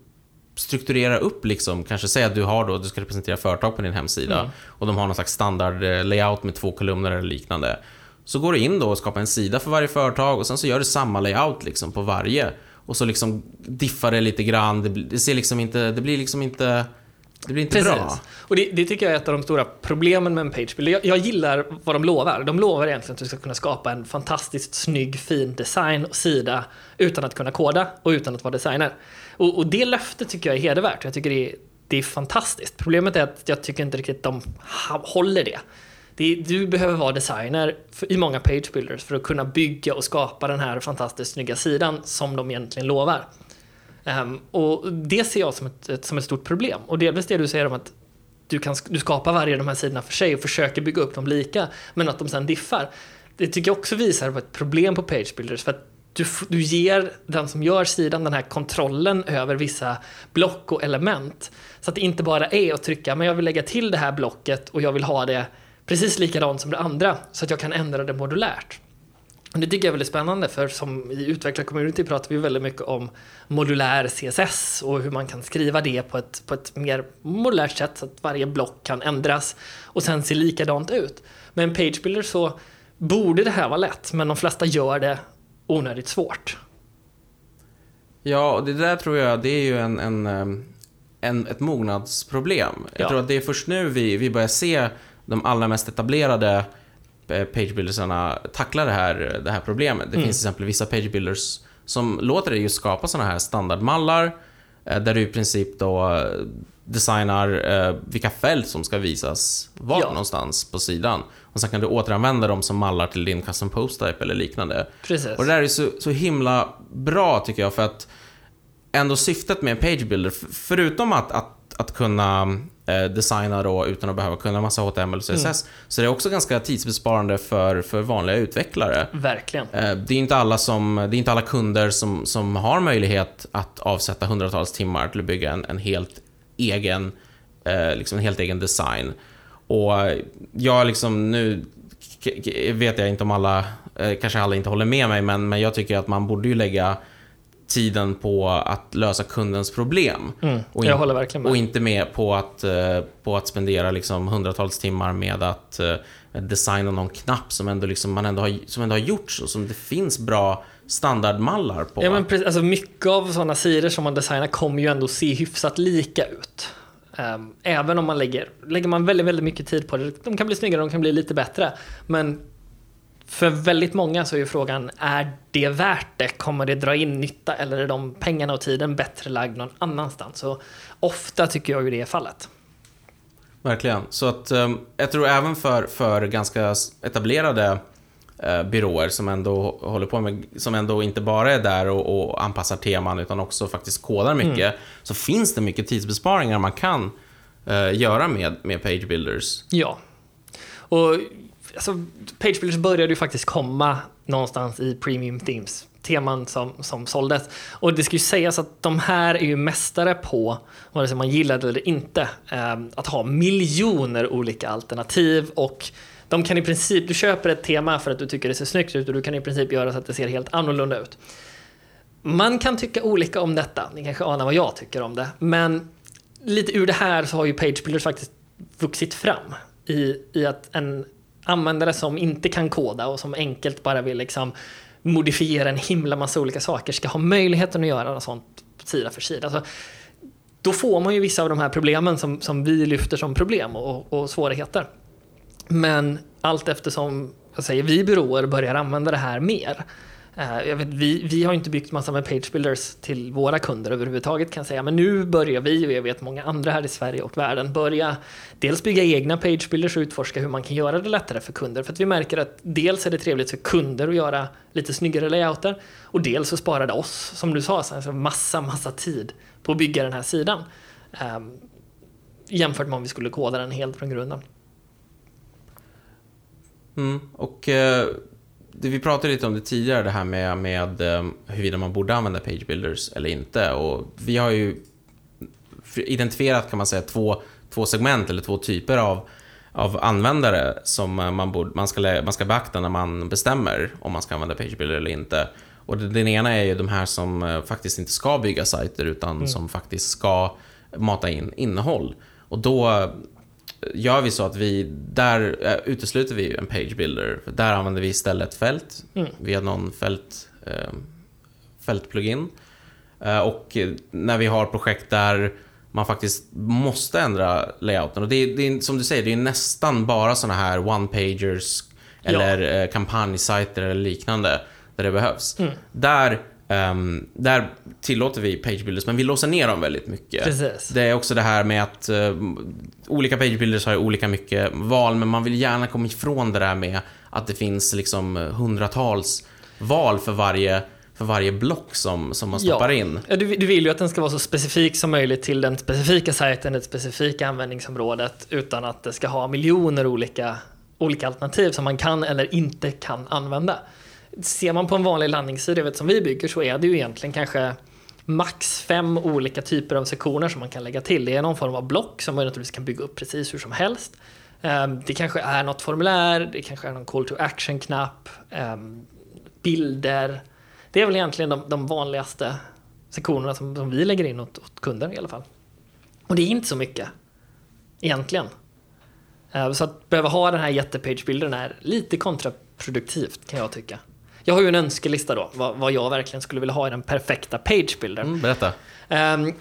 strukturerar upp liksom, kanske säg att du har då, du ska representera företag på din hemsida Mm. och de har någon slags standard layout med två kolumner eller liknande. Så går du in då och skapar en sida för varje företag och sen så gör du samma layout liksom på varje. Och så liksom diffar det lite grann, det, blir- ser liksom inte, det blir liksom inte, det blir inte bra. Och det, det tycker jag är ett av de stora problemen med en pagebuilder. Jag, jag gillar vad de lovar. De lovar egentligen att du ska kunna skapa en fantastiskt snygg, fin design och sida utan att kunna koda och utan att vara designer. Och, och det löftet tycker jag är hedervärt. Jag tycker det är, det är fantastiskt. Problemet är att jag tycker inte riktigt de håller det det du behöver vara designer för, i många page builders för att kunna bygga och skapa den här fantastiskt snygga sidan som de egentligen lovar. Um, och det ser jag som ett, ett, som ett stort problem. Och delvis det du säger om att du, kan, du skapar varje av de här sidorna för sig och försöker bygga upp dem lika, men att de sen diffar. Det tycker jag också visar på ett problem på Page Builders, för att du, du ger den som gör sidan den här kontrollen över vissa block och element. Så att det inte bara är att trycka, men jag vill lägga till det här blocket och jag vill ha det precis likadant som det andra, så att jag kan ändra det modulärt. Och det tycker jag är väldigt spännande för som i utvecklarcommunity pratar vi väldigt mycket om modulär CSS och hur man kan skriva det på ett, på ett mer modulärt sätt så att varje block kan ändras och sen se likadant ut. Med en page builder så borde det här vara lätt men de flesta gör det onödigt svårt. Ja, och det där tror jag, det är ju en, en, ehm, en, ett mognadsproblem. Jag Ja. tror att det är först nu vi, vi börjar se de allra mest etablerade eh, pagebuildersarna tackla det här, det här problemet. Det Mm. finns till exempel vissa pagebuilders som låter dig just skapa sådana här standardmallar eh, där du i princip då eh, designar vilka fält som ska visas var Ja. någonstans på sidan. Och sen kan du återanvända dem som mallar till din custom post type eller liknande. Precis. Och det där är så, så himla bra tycker jag för att ändå syftet med en page builder, förutom att, att, att kunna designa då utan att behöva kunna massa HTML och CSS, så det är också ganska tidsbesparande för, för vanliga utvecklare. Verkligen. Eh, Det är inte alla, som, det är inte alla kunder som, som har möjlighet att avsätta hundratals timmar till att bygga en, en helt egen eh, liksom en helt egen design. Och jag liksom nu vet jag inte om alla, eh, kanske alla inte håller med mig, men, men jag tycker att man borde ju lägga tiden på att lösa kundens problem. Mm, Och in- med. Och inte med på att, eh, på att spendera liksom hundratals timmar med att eh, designa någon knapp som ändå, liksom man ändå, har, som ändå har gjorts och som det finns bra standardmallar på. Ja, men precis, alltså mycket av sådana sidor som man designar kommer ju ändå se hyfsat lika ut. Ehm, även om man lägger, lägger man väldigt, väldigt mycket tid på det. De kan bli snyggare, de kan bli lite bättre. Men för väldigt många så är ju frågan, är det värt det? Kommer det dra in nytta eller är de pengarna och tiden bättre lagd någon annanstans? Så ofta tycker jag ju det är fallet. Verkligen. Så att eh, jag tror även för, för ganska etablerade eh, byråer som ändå håller på med, som ändå inte bara är där och, och anpassar teman utan också faktiskt kodar mycket, så finns det mycket tidsbesparingar man kan eh, göra med, med page builders. Ja. Och alltså, Page Builders började ju faktiskt komma någonstans i Premium Themes. Teman som, som såldes. Och det ska ju sägas att de här är ju mästare på, vare sig man gillar det eller inte, eh, att ha miljoner olika alternativ och de kan i princip, du köper ett tema för att du tycker det ser snyggt ut och du kan i princip göra så att det ser helt annorlunda ut. Man kan tycka olika om detta, ni kanske anar vad jag tycker om det, men lite ur det här så har ju Page Builders faktiskt vuxit fram i, i att en användare som inte kan koda och som enkelt bara vill liksom modifiera en himla massa olika saker ska ha möjligheten att göra något sånt sida för sida. Alltså, då får man ju vissa av de här problemen som, som vi lyfter som problem och, och svårigheter. Men allt eftersom jag säger, vi byråer börjar använda det här mer. Eh, jag vet, vi, vi har inte byggt massa med page builders till våra kunder överhuvudtaget kan jag säga. Men nu börjar vi, och jag vet många andra här i Sverige och världen, börja dels bygga egna page builders och utforska hur man kan göra det lättare för kunder. För att vi märker att dels är det trevligt för kunder att göra lite snyggare layouter och dels så sparar det oss, som du sa, alltså massa, massa tid på att bygga den här sidan. Um, jämfört med om vi skulle koda den helt från grunden. Mm. Och Uh vi pratade lite om det tidigare, det här med, med eh, huruvida man borde använda page builders eller inte. Och vi har ju identifierat, kan man säga, två, två segment eller två typer av, av användare som eh, man, borde, man, ska, man ska beakta när man bestämmer om man ska använda page builder eller inte. Och den ena är ju de här som eh, faktiskt inte ska bygga sajter utan som faktiskt ska mata in innehåll. Och då gör vi så att vi, där eh, utesluter vi en page builder. Där använder vi istället fält Mm. via någon fält, eh, fältplugin. Eh, och när vi har projekt där man faktiskt måste ändra layouten. Och det är, det är som du säger, det är nästan bara såna här one-pagers eller eh, kampanjsajter eller liknande där det behövs. Mm. Där, ehm, där tillåter vi page builders, men vi låser ner dem väldigt mycket. Precis. Det är också det här med att eh, olika page builders har olika mycket val, men man vill gärna komma ifrån det där med att det finns liksom hundratals val för varje, för varje block som, som man stoppar in. Ja, du, du vill ju att den ska vara så specifik som möjligt till den specifika sajten, det specifika användningsområdet, utan att det ska ha miljoner olika, olika alternativ som man kan eller inte kan använda. Ser man på en vanlig landningssida, vet, som vi bygger, så är det ju egentligen kanske max fem olika typer av sektioner som man kan lägga till. Det är någon form av block som man naturligtvis kan bygga upp precis hur som helst. Ehm, det kanske är något formulär, det kanske är någon call to action-knapp, ehm, bilder. Det är väl egentligen de, de vanligaste sektionerna som, som vi lägger in åt, åt kunder i alla fall. Och det är inte så mycket egentligen. Ehm, så att behöva ha den här jättepagebilden är lite kontraproduktivt kan jag tycka. Jag har ju en önskelista då, vad, vad jag verkligen skulle vilja ha i den perfekta pagebilden. Mm, berätta. Ehm,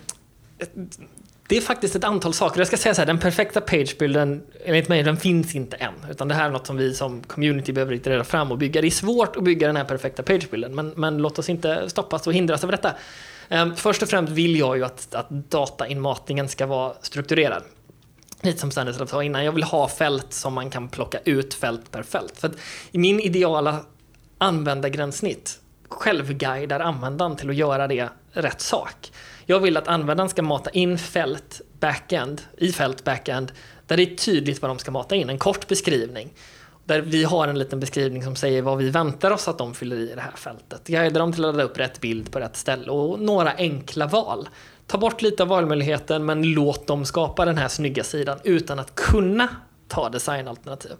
Det är faktiskt ett antal saker. Jag ska säga så här, den perfekta pagebilden, enligt mig, den finns inte än. Utan det här är något som vi som community behöver iterera fram och bygga. Det är svårt att bygga den här perfekta pagebilden, men, men låt oss inte stoppas och hindras av detta. Um, först och främst vill jag ju att, att datainmatningen ska vara strukturerad. Lite som Stanislav sa innan, jag vill ha fält som man kan plocka ut fält per fält. För att i min ideala användargränssnitt självguidar användaren till att göra det rätt sak. Jag vill att användaren ska mata in fält backend, i fält backend, där det är tydligt vad de ska mata in, en kort beskrivning. Där vi har en liten beskrivning som säger vad vi väntar oss att de fyller i det här fältet. Guida dem till att ladda upp rätt bild på rätt ställe och några enkla val. Ta bort lite av valmöjligheten men låt dem skapa den här snygga sidan utan att kunna ta designalternativ.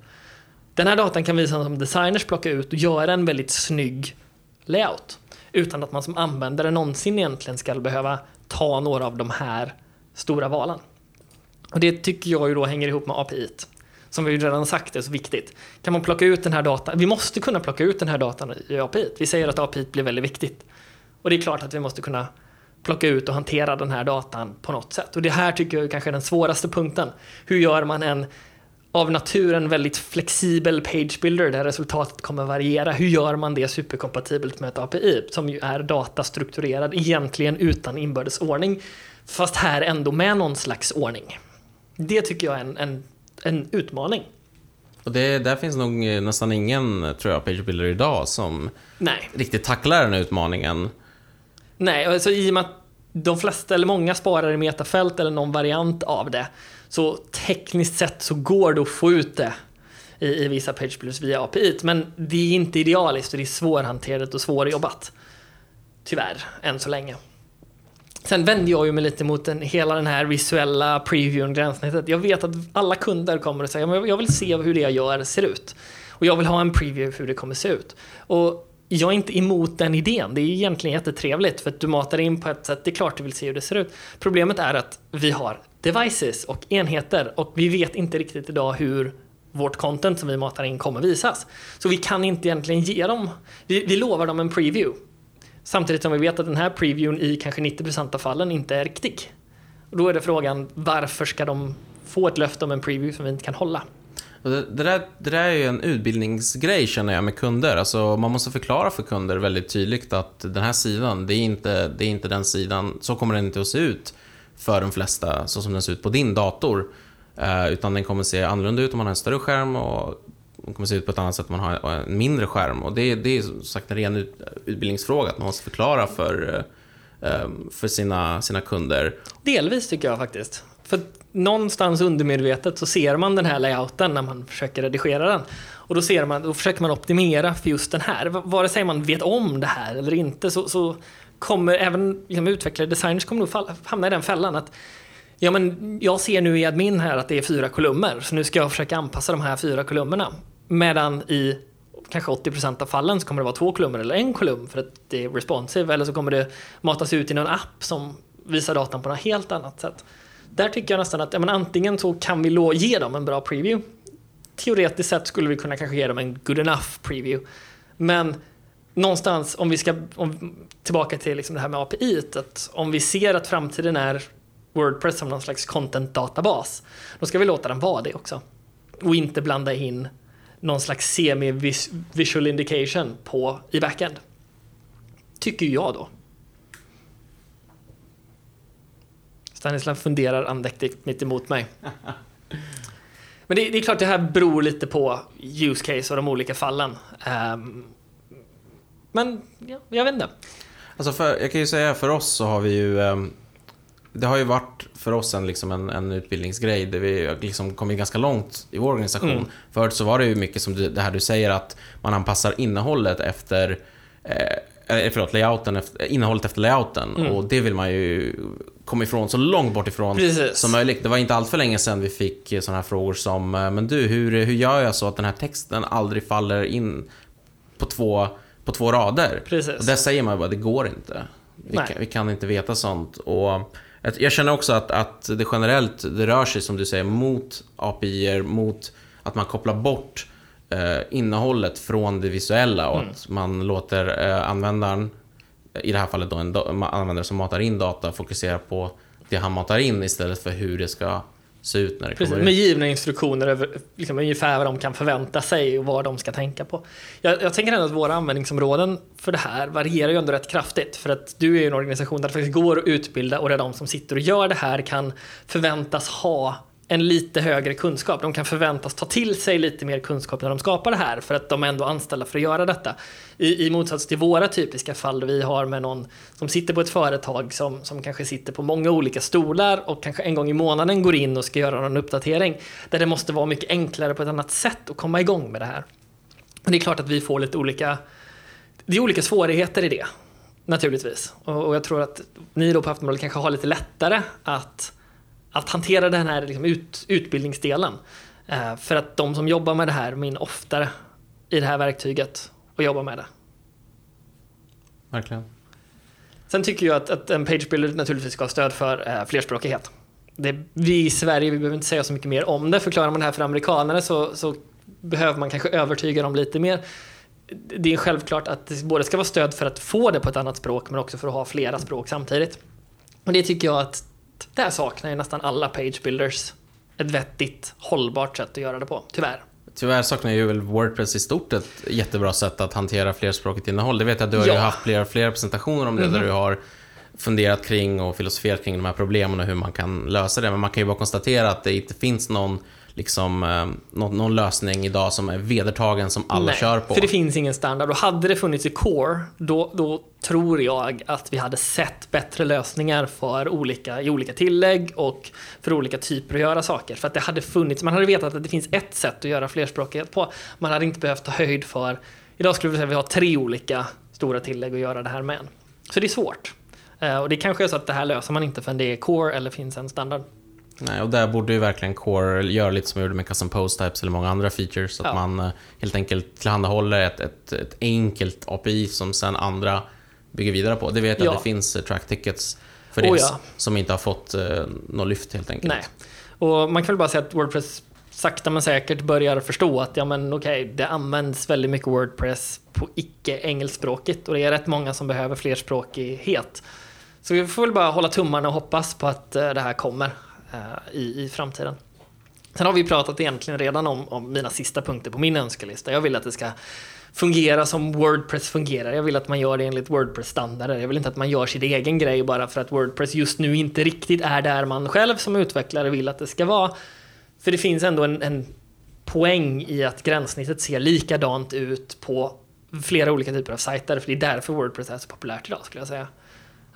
Den här datan kan vi som designers plocka ut och göra en väldigt snygg layout. Utan att man som användare någonsin egentligen ska behöva ta några av de här stora valen. Och det tycker jag ju då hänger ihop med API. Som vi redan sagt är så viktigt. Kan man plocka ut den här datan? Vi måste kunna plocka ut den här datan i API. Vi säger att API blir väldigt viktigt. Och det är klart att vi måste kunna plocka ut och hantera den här datan på något sätt. Och det här tycker jag kanske är den svåraste punkten. Hur gör man en av naturen väldigt flexibel page builder där resultatet kommer variera. Hur gör man det superkompatibelt med ett API som ju är datastrukturerad egentligen utan inbördes ordning fast här ändå med någon slags ordning. Det tycker jag är en, en, en utmaning. Och det, där finns nog nästan ingen, tror jag, page builder idag som Nej. riktigt tacklar den utmaningen. Nej, alltså i och med att de flesta eller många sparar i metafält eller någon variant av det så tekniskt sett så går det att få ut det i, i vissa page builders via API. Men det är inte idealiskt och det är svårhanterat och svårjobbat. Tyvärr, än så länge. Sen vänder jag ju mig lite mot den, hela den här visuella previewn, gränssnittet. Jag vet att alla kunder kommer att säga att jag vill se hur det jag gör ser ut. Och jag vill ha en preview hur det kommer se ut. Och jag är inte emot den idén. Det är egentligen jättetrevligt för att du matar in på ett sätt. Det är klart du vill se hur det ser ut. Problemet är att vi har devices och enheter och vi vet inte riktigt idag hur vårt content som vi matar in kommer visas. Så vi kan inte egentligen ge dem, vi, vi lovar dem en preview. Samtidigt som vi vet att den här previewn i kanske 90% av fallen inte är riktig. Och då är det frågan, varför ska de få ett löfte om en preview som vi inte kan hålla? Det, det, där, det där är ju en utbildningsgrej känner jag med kunder. Alltså, man måste förklara för kunder väldigt tydligt att den här sidan, det är inte, det är inte den sidan, så kommer den inte att se ut för de flesta, så som den ser ut på din dator. Eh, utan den kommer se annorlunda ut om man har en större skärm och den kommer se ut på ett annat sätt om man har en mindre skärm. Och det, det är som sagt en ren utbildningsfråga, att man måste förklara för, eh, för sina, sina kunder. Delvis tycker jag faktiskt. För någonstans undermedvetet så ser man den här layouten när man försöker redigera den. Och då, ser man, då försöker man optimera för just den här. Vare sig man vet om det här eller inte så, så kommer även liksom, utvecklare, designers kommer nog falla, hamna i den fällan att Ja, men jag ser nu i admin här att det är fyra kolumner, så nu ska jag försöka anpassa de här fyra kolumnerna. Medan i kanske 80% av fallen så kommer det vara två kolumner eller en kolumn för att det är responsive, eller så kommer det matas ut i någon app som visar datan på något helt annat sätt. Där tycker jag nästan att ja, men antingen så kan vi ge dem en bra preview. Teoretiskt sett skulle vi kunna kanske ge dem en good enough preview. Men någonstans, om vi ska om, tillbaka till liksom det här med API, att om vi ser att framtiden är Wordpress som någon slags content-databas, då ska vi låta den vara det också. Och inte blanda in någon slags semi-visual indication på, i backend. Tycker jag då. Stanislav funderar andäktigt mitt emot mig. [laughs] Men det, det, är klart, det här beror lite på use case och de olika fallen. Um, men ja, jag vet inte. Alltså för, jag kan ju säga för oss så har vi ju um, Det har ju varit för oss en, liksom en, en utbildningsgrej där vi liksom kommit ganska långt i vår organisation. Mm. Förut så var det ju mycket som du, det här du säger att man anpassar innehållet efter eh, eh, förlåt, layouten efter, innehållet efter layouten. Mm. Och det vill man ju komma ifrån så långt bort ifrån Precis. som möjligt. Det var inte allt för länge sedan vi fick sådana här frågor som Men du, hur, hur gör jag så att den här texten aldrig faller in på två, på två rader? Precis. Och där säger man bara, det går inte. Vi kan, vi kan, inte veta sånt. Och jag känner också att, att det generellt, det rör sig som du säger mot API, mot att man kopplar bort eh, innehållet från det visuella och mm. att man låter eh, användaren, i det här fallet då en användare som matar in data, fokusera på det han matar in istället för hur det ska se ut när det Precis, kommer med ut. givna instruktioner över liksom, ungefär vad de kan förvänta sig och vad de ska tänka på. Jag, jag tänker ändå att våra användningsområden för det här varierar ju ändå rätt kraftigt. För att du är ju en organisation där det faktiskt går att utbilda och där de som sitter och gör det här kan förväntas ha en lite högre kunskap. De kan förväntas ta till sig lite mer kunskap när de skapar det här för att de är ändå anställda för att göra detta. I, i motsats till våra typiska fall vi har med någon som sitter på ett företag som, som kanske sitter på många olika stolar och kanske en gång i månaden går in och ska göra någon uppdatering. Där det måste vara mycket enklare på ett annat sätt att komma igång med det här. Det är klart att vi får lite olika, det är olika svårigheter i det. Naturligtvis. Och, och jag tror att ni då på Aftonbladet kanske har lite lättare att att hantera den här liksom ut, utbildningsdelen. Eh, för att de som jobbar med det här min oftare i det här verktyget och jobbar med det. Verkligen. Sen tycker jag att, att en page builder naturligtvis ska ha stöd för eh, flerspråkighet. Det, vi i Sverige, vi behöver inte säga så mycket mer om det. Förklarar man det här för amerikanare så, så behöver man kanske övertyga dem lite mer. Det är självklart att det både ska vara stöd för att få det på ett annat språk men också för att ha flera språk samtidigt. Och det tycker jag att där saknar ju nästan alla page builders ett vettigt, hållbart sätt att göra det på, tyvärr. Tyvärr saknar ju väl Wordpress i stort ett jättebra sätt att hantera flerspråkigt innehåll. Det vet jag du har ju Ja. haft flera, flera presentationer om det där du har funderat kring och filosoferat kring de här problemen och hur man kan lösa det. Men man kan ju bara konstatera att det inte finns någon, liksom, eh, någon, någon lösning idag som är vedertagen som alla Nej, kör på. För det finns ingen standard och hade det funnits i Core då, då tror jag att vi hade sett bättre lösningar för olika, i olika tillägg och för olika typer att göra saker. För att det hade funnits, man hade vetat att det finns ett sätt att göra flerspråkighet på. Man hade inte behövt ta höjd för, idag skulle vi säga att vi har tre olika stora tillägg att göra det här med. Så det är svårt. Eh, Och det kanske är så att det här löser man inte förrän det är Core eller finns en standard. Nej, och där borde ju verkligen Core göra lite som jag gjorde med Custom Post Types eller många andra features. Så att Ja. man eh, helt enkelt tillhandahåller ett, ett, ett enkelt API som sen andra bygger vidare på. Det vet jag Ja. att det finns eh, track tickets för det Oh ja. som inte har fått eh, något lyft helt enkelt. Nej. Och man kan väl bara säga att Wordpress sakta men säkert börjar förstå att ja men okej, det används väldigt mycket Wordpress på icke engelskspråkigt och det är rätt många som behöver flerspråkighet. Så vi får väl bara hålla tummarna och hoppas på att eh, det här kommer Eh, i, i framtiden. Sen har vi pratat egentligen redan om, om mina sista punkter på min önskelista. Jag vill att det ska fungera som Wordpress fungerar. Jag vill att man gör det enligt Wordpress-standarder. Jag vill inte att man gör sin egen grej bara för att Wordpress just nu inte riktigt är där man själv som utvecklare vill att det ska vara. För det finns ändå en, en poäng i att gränssnittet ser likadant ut på flera olika typer av sajter. För det är därför Wordpress är så populärt idag skulle jag säga.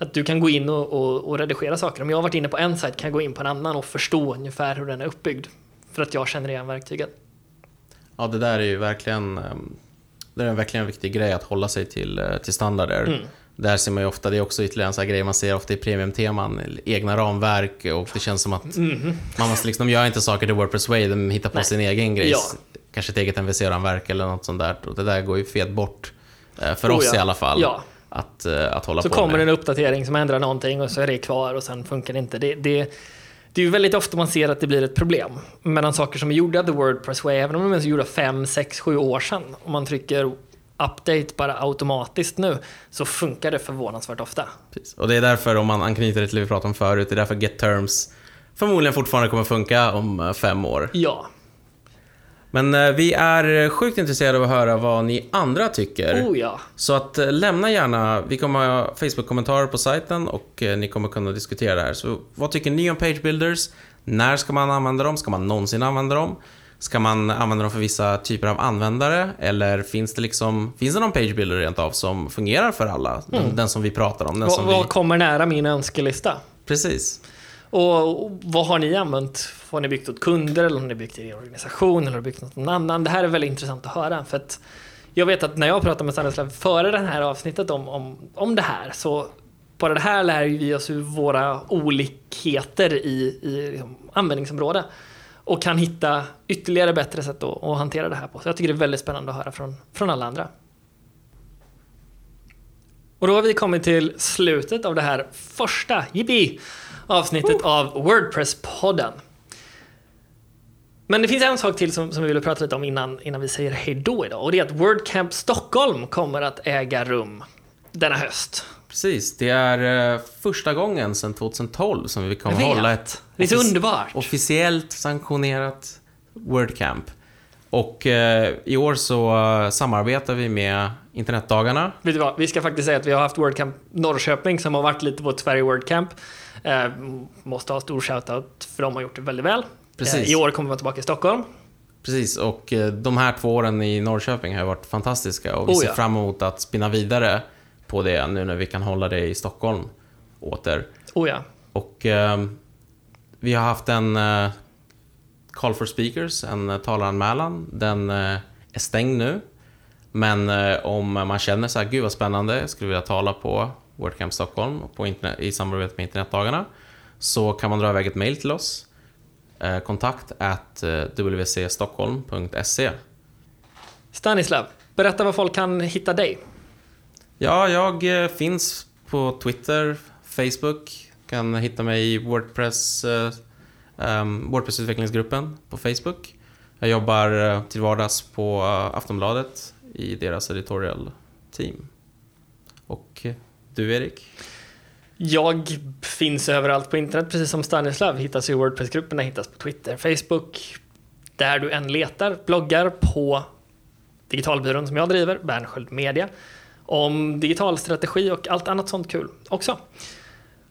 Att du kan gå in och, och, och redigera saker. Om jag har varit inne på en sajt kan jag gå in på en annan och förstå ungefär hur den är uppbyggd. För att jag känner igen verktyget. Ja, det där är ju verkligen, ehm, det är verkligen en viktig grej att hålla sig till, eh, till standarder. Mm. Där ser man ju ofta, det är också ytterligare en sån här grej man ser ofta i premiumteman, egna ramverk och det känns som att man måste liksom, de gör inte saker till Wordpress Way, de hittar på Nej. sin egen grej. Ja. Kanske ett eget MVC-ramverk eller något sånt där. Och det där går ju fet bort. eh, För Oh oss ja. i alla fall. Ja. Att, eh, att hålla Så på kommer med. en uppdatering som ändrar någonting och så är det kvar och sen funkar det inte. Det, det, det är ju väldigt ofta man ser att det blir ett problem mellan saker som är gjorda the Wordpress way, även om de är gjorda 5, 6, 7 år sedan. Om man trycker update bara automatiskt nu så funkar det förvånansvärt ofta. Precis. Och det är därför, om man anknyter till det vi pratade om förut, det är därför Get Terms förmodligen fortfarande kommer funka om eh, fem år. Ja, Men eh, vi är sjukt intresserade av att höra vad ni andra tycker. oh ja. Så att eh, lämna gärna, vi kommer ha Facebook-kommentarer på sajten och eh, ni kommer kunna diskutera det här. Så vad tycker ni om page builders? När ska man använda dem? Ska man någonsin använda dem? Ska man använda dem för vissa typer av användare? Eller finns det liksom, finns det någon page builder rent av som fungerar för alla? Den, den som vi pratar om, den Vad, som vi... vad kommer nära min önskelista? Precis. Och och vad har ni använt? Har ni byggt åt kunder eller har ni byggt i er organisation eller har ni byggt någon annan? Det här är väldigt intressant att höra för att jag vet att när jag pratade med Stanislav före det här avsnittet om, om, om det här så bara det här lär vi oss ur våra olikheter i, i liksom, användningsområde och kan hitta ytterligare bättre sätt att, att hantera det här på. Så jag tycker det är väldigt spännande att höra från, från alla andra. Och då har vi kommit till slutet av det här första, yippee, avsnittet av Wordpress-podden. Men det finns en sak till som, som vi vill prata lite om innan, innan vi säger hej då idag. Och det är att WordCamp Stockholm kommer att äga rum denna höst. Precis, det är eh, första gången sedan 2012 som vi kommer hålla ett Det är så underbart. officiellt sanktionerat WordCamp. Och eh, i år så eh, samarbetar vi med Internetdagarna. Vet du vad? Vi ska faktiskt säga att vi har haft WordCamp Norrköping som har varit lite vårt Sverige WordCamp. Eh, måste ha stor shoutout för de har gjort det väldigt väl. Precis. Eh, I år kommer vi vara tillbaka i Stockholm. Precis, och eh, de här två åren i Norrköping har varit fantastiska och vi Oh, ser ja. fram emot att spinna vidare på det nu när vi kan hålla det i Stockholm åter. Oh ja. Och eh, vi har haft en eh, Call for Speakers, en eh, talaranmälan. Den eh, är stängd nu. Men om man känner så här, gud vad spännande, jag skulle vilja tala på WordCamp Stockholm på internet, i samarbete med Internetdagarna. Så kan man dra iväg ett mail till oss. Eh, kontakt at eh, wcstockholm.se Stanislav, berätta var folk kan hitta dig. Ja, jag eh, finns på Twitter, Facebook. Kan hitta mig i Wordpress, um, Wordpress-utvecklingsgruppen på Facebook. Jag jobbar till vardags på Aftonbladet i deras editorial team. Och du, Erik? Jag finns överallt på internet, precis som Stanislav. Hittas i Wordpress-grupperna, hittas på Twitter, Facebook. Där du än letar. Bloggar på digitalbyrån som jag driver, Bernsköld Media. Om digital strategi och allt annat sånt kul också.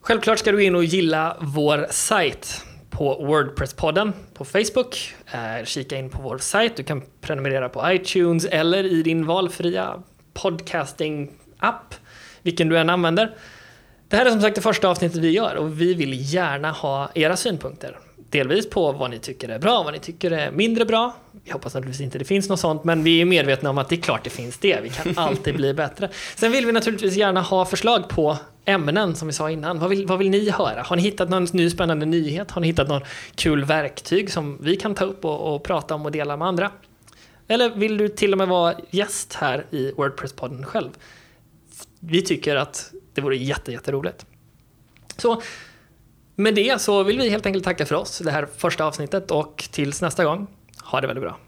Självklart ska du in och gilla vår sajt på Wordpress-podden på Facebook. Eh, kika in på vår sajt. Du kan prenumerera på iTunes eller i din valfria podcasting-app, vilken du än använder. Det här är som sagt det första avsnittet vi gör och vi vill gärna ha era synpunkter. Delvis på vad ni tycker är bra, vad ni tycker är mindre bra. Vi hoppas naturligtvis inte det finns något sånt, men vi är medvetna om att det är klart det finns det. Vi kan [laughs] alltid bli bättre. Sen vill vi naturligtvis gärna ha förslag på ämnen som vi sa innan. Vad vill, vad vill ni höra? Har ni hittat någon ny spännande nyhet? Har ni hittat någon kul verktyg som vi kan ta upp och, och prata om och dela med andra? Eller vill du till och med vara gäst här i Wordpress-podden själv? Vi tycker att det vore jätte, jätteroligt. Så med det så vill vi helt enkelt tacka för oss, det här första avsnittet och tills nästa gång, ha det väldigt bra.